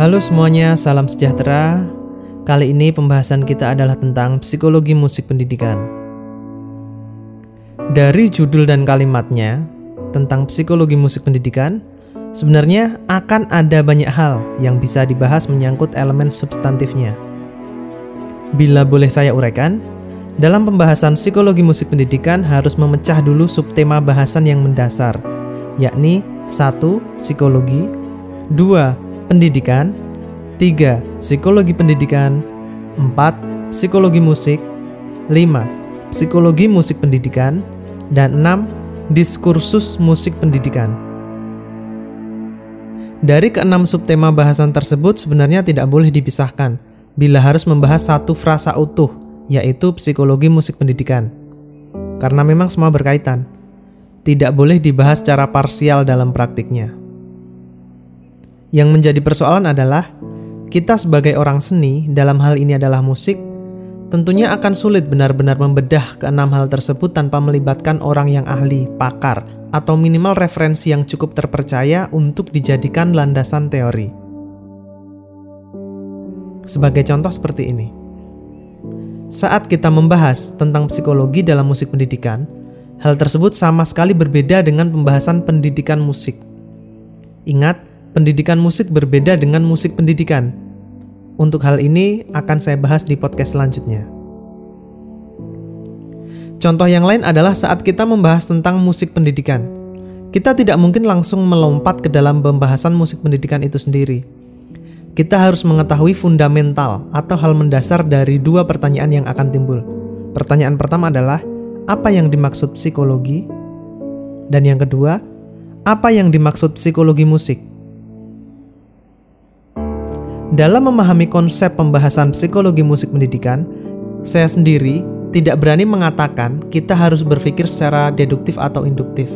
Halo semuanya, salam sejahtera. Kali ini pembahasan kita adalah tentang psikologi musik pendidikan. Dari judul dan kalimatnya tentang psikologi musik pendidikan, sebenarnya akan ada banyak hal yang bisa dibahas menyangkut elemen substantifnya. Bila boleh saya uraikan, dalam pembahasan psikologi musik pendidikan harus memecah dulu subtema bahasan yang mendasar, yakni 1. Psikologi 2. Pendidikan 3. Psikologi pendidikan 4. Psikologi musik 5. Psikologi musik pendidikan dan 6. Diskursus musik pendidikan Dari keenam subtema bahasan tersebut sebenarnya tidak boleh dipisahkan bila harus membahas satu frasa utuh, yaitu psikologi musik pendidikan. Karena memang semua berkaitan tidak boleh dibahas secara parsial dalam praktiknya. Yang menjadi persoalan adalah kita sebagai orang seni, dalam hal ini adalah musik, tentunya akan sulit benar-benar membedah keenam hal tersebut tanpa melibatkan orang yang ahli, pakar, atau minimal referensi yang cukup terpercaya untuk dijadikan landasan teori. Sebagai contoh seperti ini. Saat kita membahas tentang psikologi dalam musik pendidikan, Hal tersebut sama sekali berbeda dengan pembahasan pendidikan musik. Ingat, pendidikan musik berbeda dengan musik pendidikan. Untuk hal ini akan saya bahas di podcast selanjutnya. Contoh yang lain adalah saat kita membahas tentang musik pendidikan. Kita tidak mungkin langsung melompat ke dalam pembahasan musik pendidikan itu sendiri. Kita harus mengetahui fundamental atau hal mendasar dari dua pertanyaan yang akan timbul. Pertanyaan pertama adalah, apa yang dimaksud psikologi, dan yang kedua, apa yang dimaksud psikologi musik. Dalam memahami konsep pembahasan psikologi musik pendidikan, saya sendiri tidak berani mengatakan kita harus berpikir secara deduktif atau induktif.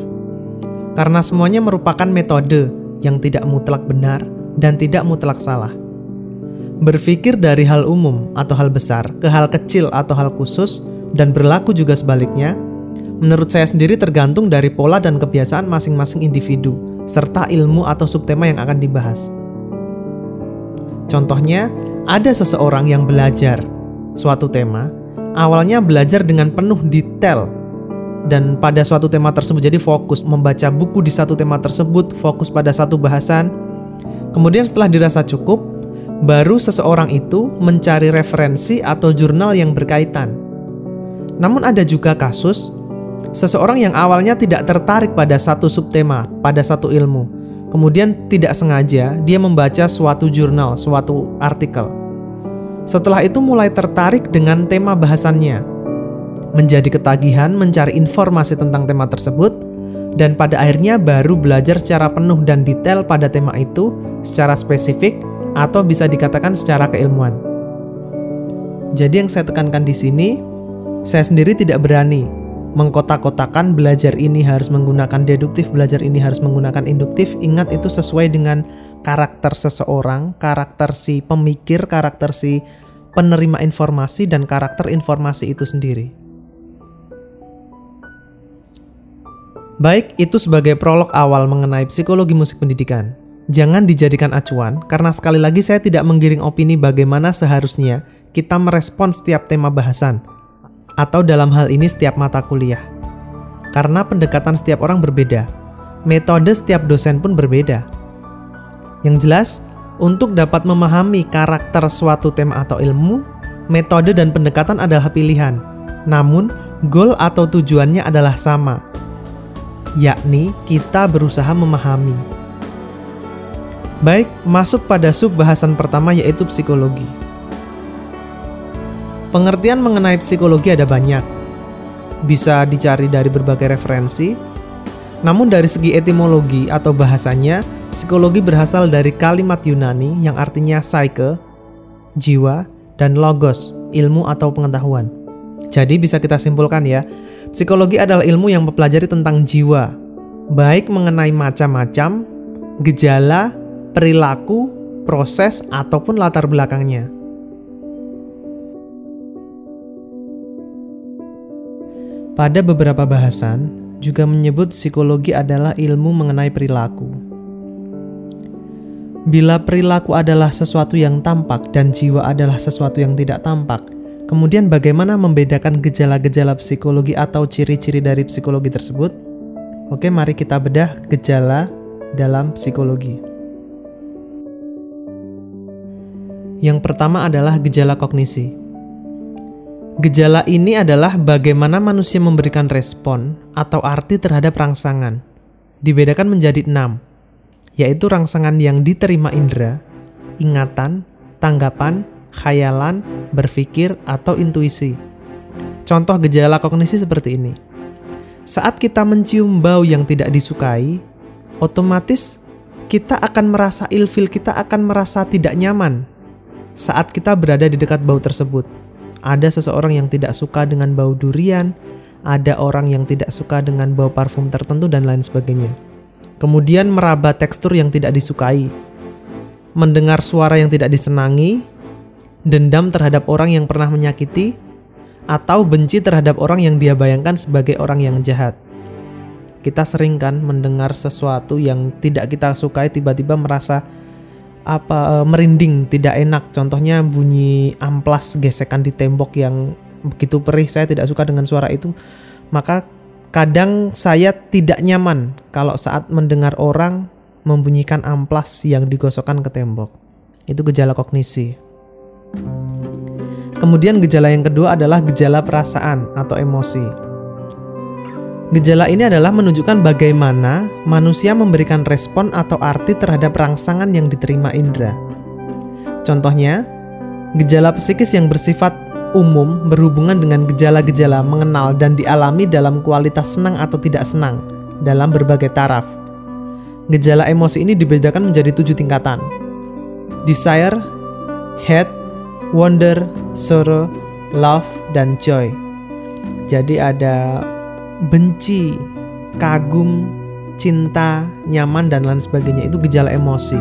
Karena semuanya merupakan metode yang tidak mutlak benar dan tidak mutlak salah. Berpikir dari hal umum atau hal besar ke hal kecil atau hal khusus dan berlaku juga sebaliknya, menurut saya sendiri tergantung dari pola dan kebiasaan masing-masing individu, serta ilmu atau subtema yang akan dibahas. Contohnya, ada seseorang yang belajar suatu tema, awalnya belajar dengan penuh detail dan pada suatu tema tersebut jadi fokus membaca buku di satu tema tersebut, fokus pada satu bahasan. Kemudian setelah dirasa cukup, baru seseorang itu mencari referensi atau jurnal yang berkaitan namun ada juga kasus seseorang yang awalnya tidak tertarik pada satu subtema, pada satu ilmu. Kemudian tidak sengaja dia membaca suatu jurnal, suatu artikel. Setelah itu mulai tertarik dengan tema bahasannya. Menjadi ketagihan mencari informasi tentang tema tersebut dan pada akhirnya baru belajar secara penuh dan detail pada tema itu secara spesifik atau bisa dikatakan secara keilmuan. Jadi yang saya tekankan di sini, saya sendiri tidak berani mengkotak-kotakan belajar ini harus menggunakan deduktif, belajar ini harus menggunakan induktif. Ingat itu sesuai dengan karakter seseorang, karakter si pemikir, karakter si penerima informasi dan karakter informasi itu sendiri. Baik, itu sebagai prolog awal mengenai psikologi musik pendidikan. Jangan dijadikan acuan, karena sekali lagi saya tidak menggiring opini bagaimana seharusnya kita merespon setiap tema bahasan atau dalam hal ini setiap mata kuliah. Karena pendekatan setiap orang berbeda, metode setiap dosen pun berbeda. Yang jelas, untuk dapat memahami karakter suatu tema atau ilmu, metode dan pendekatan adalah pilihan. Namun, goal atau tujuannya adalah sama, yakni kita berusaha memahami. Baik, masuk pada sub bahasan pertama yaitu psikologi. Pengertian mengenai psikologi ada banyak. Bisa dicari dari berbagai referensi. Namun dari segi etimologi atau bahasanya, psikologi berasal dari kalimat Yunani yang artinya psyche, jiwa, dan logos, ilmu atau pengetahuan. Jadi bisa kita simpulkan ya, psikologi adalah ilmu yang mempelajari tentang jiwa, baik mengenai macam-macam, gejala, perilaku, proses, ataupun latar belakangnya. Pada beberapa bahasan, juga menyebut psikologi adalah ilmu mengenai perilaku. Bila perilaku adalah sesuatu yang tampak dan jiwa adalah sesuatu yang tidak tampak, kemudian bagaimana membedakan gejala-gejala psikologi atau ciri-ciri dari psikologi tersebut? Oke, mari kita bedah gejala dalam psikologi. Yang pertama adalah gejala kognisi. Gejala ini adalah bagaimana manusia memberikan respon atau arti terhadap rangsangan. Dibedakan menjadi enam, yaitu rangsangan yang diterima indera, ingatan, tanggapan, khayalan, berpikir, atau intuisi. Contoh gejala kognisi seperti ini. Saat kita mencium bau yang tidak disukai, otomatis kita akan merasa ilfil, kita akan merasa tidak nyaman saat kita berada di dekat bau tersebut. Ada seseorang yang tidak suka dengan bau durian, ada orang yang tidak suka dengan bau parfum tertentu, dan lain sebagainya kemudian meraba tekstur yang tidak disukai, mendengar suara yang tidak disenangi, dendam terhadap orang yang pernah menyakiti, atau benci terhadap orang yang dia bayangkan sebagai orang yang jahat. Kita sering kan mendengar sesuatu yang tidak kita sukai tiba-tiba merasa apa e, merinding, tidak enak. Contohnya bunyi amplas gesekan di tembok yang begitu perih, saya tidak suka dengan suara itu. Maka Kadang saya tidak nyaman kalau saat mendengar orang membunyikan amplas yang digosokkan ke tembok. Itu gejala kognisi. Kemudian gejala yang kedua adalah gejala perasaan atau emosi. Gejala ini adalah menunjukkan bagaimana manusia memberikan respon atau arti terhadap rangsangan yang diterima indera. Contohnya, gejala psikis yang bersifat umum berhubungan dengan gejala-gejala mengenal dan dialami dalam kualitas senang atau tidak senang dalam berbagai taraf. Gejala emosi ini dibedakan menjadi tujuh tingkatan. Desire, hate, wonder, sorrow, love, dan joy. Jadi ada benci, kagum, cinta, nyaman, dan lain sebagainya. Itu gejala emosi.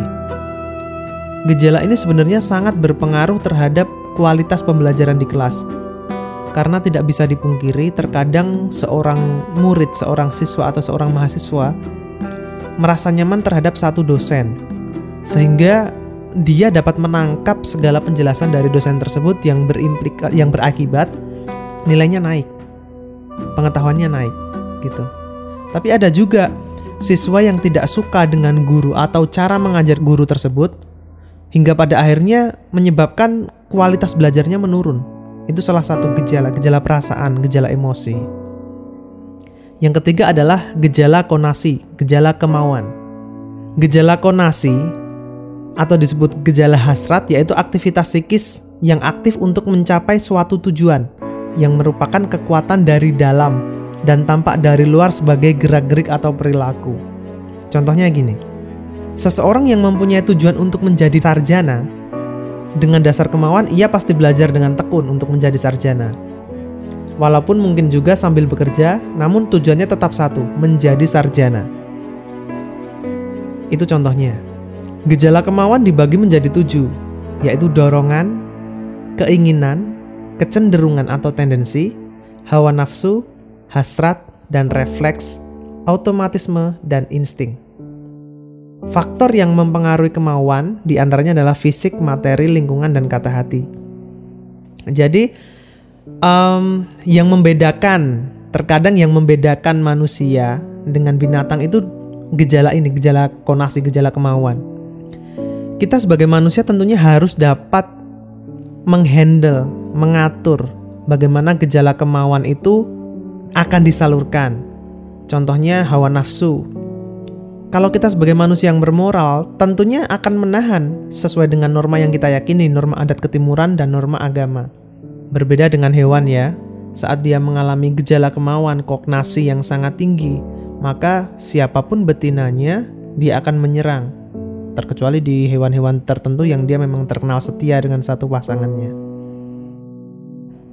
Gejala ini sebenarnya sangat berpengaruh terhadap kualitas pembelajaran di kelas. Karena tidak bisa dipungkiri, terkadang seorang murid, seorang siswa atau seorang mahasiswa merasa nyaman terhadap satu dosen, sehingga dia dapat menangkap segala penjelasan dari dosen tersebut yang yang berakibat nilainya naik, pengetahuannya naik, gitu. Tapi ada juga siswa yang tidak suka dengan guru atau cara mengajar guru tersebut, hingga pada akhirnya menyebabkan kualitas belajarnya menurun. Itu salah satu gejala, gejala perasaan, gejala emosi. Yang ketiga adalah gejala konasi, gejala kemauan. Gejala konasi atau disebut gejala hasrat yaitu aktivitas psikis yang aktif untuk mencapai suatu tujuan yang merupakan kekuatan dari dalam dan tampak dari luar sebagai gerak-gerik atau perilaku. Contohnya gini. Seseorang yang mempunyai tujuan untuk menjadi sarjana dengan dasar kemauan, ia pasti belajar dengan tekun untuk menjadi sarjana. Walaupun mungkin juga sambil bekerja, namun tujuannya tetap satu, menjadi sarjana. Itu contohnya. Gejala kemauan dibagi menjadi tujuh, yaitu dorongan, keinginan, kecenderungan atau tendensi, hawa nafsu, hasrat, dan refleks, automatisme, dan insting. Faktor yang mempengaruhi kemauan di antaranya adalah fisik, materi, lingkungan, dan kata hati. Jadi, um, yang membedakan, terkadang yang membedakan manusia dengan binatang itu gejala ini, gejala konasi, gejala kemauan. Kita sebagai manusia tentunya harus dapat menghandle, mengatur bagaimana gejala kemauan itu akan disalurkan. Contohnya hawa nafsu, kalau kita sebagai manusia yang bermoral, tentunya akan menahan sesuai dengan norma yang kita yakini, norma adat ketimuran dan norma agama. Berbeda dengan hewan ya, saat dia mengalami gejala kemauan kognasi yang sangat tinggi, maka siapa pun betinanya, dia akan menyerang. Terkecuali di hewan-hewan tertentu yang dia memang terkenal setia dengan satu pasangannya.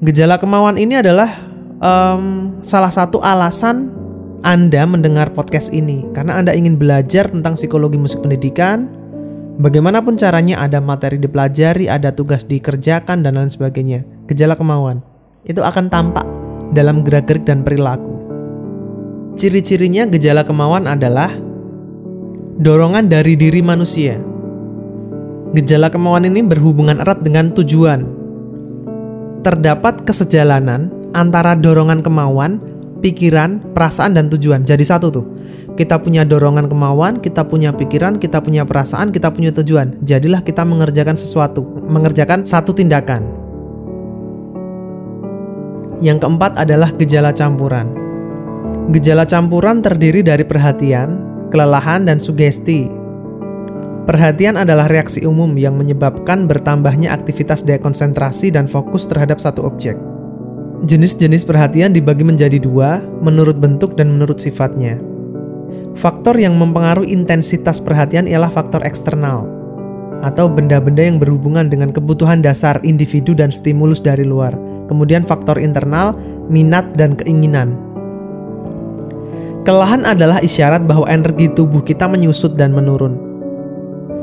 Gejala kemauan ini adalah um, salah satu alasan anda mendengar podcast ini karena Anda ingin belajar tentang psikologi musik pendidikan, bagaimanapun caranya ada materi dipelajari, ada tugas dikerjakan dan lain sebagainya. Gejala kemauan itu akan tampak dalam gerak-gerik dan perilaku. Ciri-cirinya gejala kemauan adalah dorongan dari diri manusia. Gejala kemauan ini berhubungan erat dengan tujuan. Terdapat kesejalanan antara dorongan kemauan, pikiran, perasaan, dan tujuan. Jadi satu tuh. Kita punya dorongan kemauan, kita punya pikiran, kita punya perasaan, kita punya tujuan. Jadilah kita mengerjakan sesuatu, mengerjakan satu tindakan. Yang keempat adalah gejala campuran. Gejala campuran terdiri dari perhatian, kelelahan, dan sugesti. Perhatian adalah reaksi umum yang menyebabkan bertambahnya aktivitas dekonsentrasi dan fokus terhadap satu objek. Jenis-jenis perhatian dibagi menjadi dua, menurut bentuk dan menurut sifatnya. Faktor yang mempengaruhi intensitas perhatian ialah faktor eksternal, atau benda-benda yang berhubungan dengan kebutuhan dasar individu dan stimulus dari luar. Kemudian faktor internal, minat dan keinginan. Kelelahan adalah isyarat bahwa energi tubuh kita menyusut dan menurun.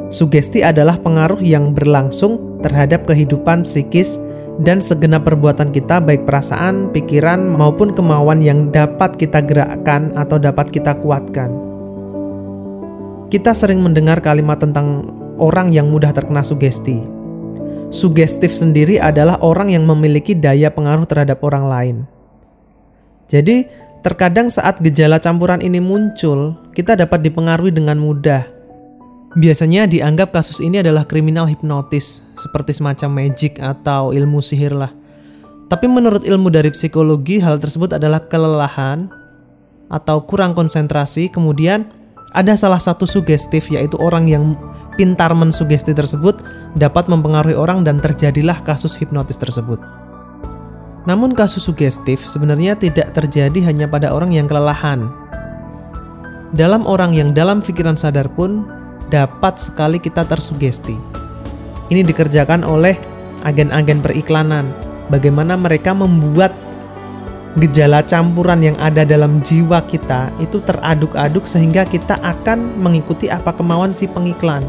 Sugesti adalah pengaruh yang berlangsung terhadap kehidupan psikis dan segenap perbuatan kita baik perasaan, pikiran maupun kemauan yang dapat kita gerakkan atau dapat kita kuatkan. Kita sering mendengar kalimat tentang orang yang mudah terkena sugesti. Sugestif sendiri adalah orang yang memiliki daya pengaruh terhadap orang lain. Jadi, terkadang saat gejala campuran ini muncul, kita dapat dipengaruhi dengan mudah Biasanya dianggap kasus ini adalah kriminal hipnotis, seperti semacam magic atau ilmu sihir lah. Tapi menurut ilmu dari psikologi, hal tersebut adalah kelelahan atau kurang konsentrasi. Kemudian ada salah satu sugestif, yaitu orang yang pintar mensugesti tersebut dapat mempengaruhi orang dan terjadilah kasus hipnotis tersebut. Namun kasus sugestif sebenarnya tidak terjadi hanya pada orang yang kelelahan. Dalam orang yang dalam pikiran sadar pun dapat sekali kita tersugesti. Ini dikerjakan oleh agen-agen periklanan. Bagaimana mereka membuat gejala campuran yang ada dalam jiwa kita itu teraduk-aduk sehingga kita akan mengikuti apa kemauan si pengiklan.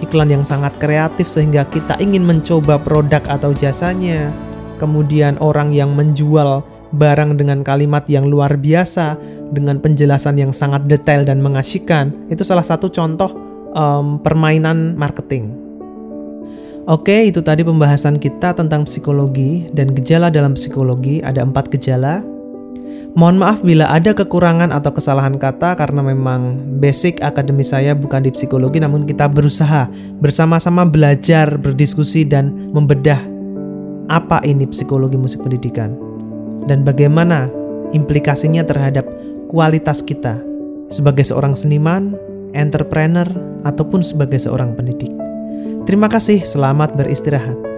Iklan yang sangat kreatif sehingga kita ingin mencoba produk atau jasanya. Kemudian orang yang menjual barang dengan kalimat yang luar biasa, dengan penjelasan yang sangat detail dan mengasihkan, itu salah satu contoh um, permainan marketing. Oke, itu tadi pembahasan kita tentang psikologi dan gejala dalam psikologi. Ada empat gejala. Mohon maaf bila ada kekurangan atau kesalahan kata karena memang basic akademi saya bukan di psikologi namun kita berusaha bersama-sama belajar, berdiskusi dan membedah apa ini psikologi musik pendidikan dan bagaimana implikasinya terhadap kualitas kita sebagai seorang seniman, entrepreneur, ataupun sebagai seorang pendidik. Terima kasih, selamat beristirahat.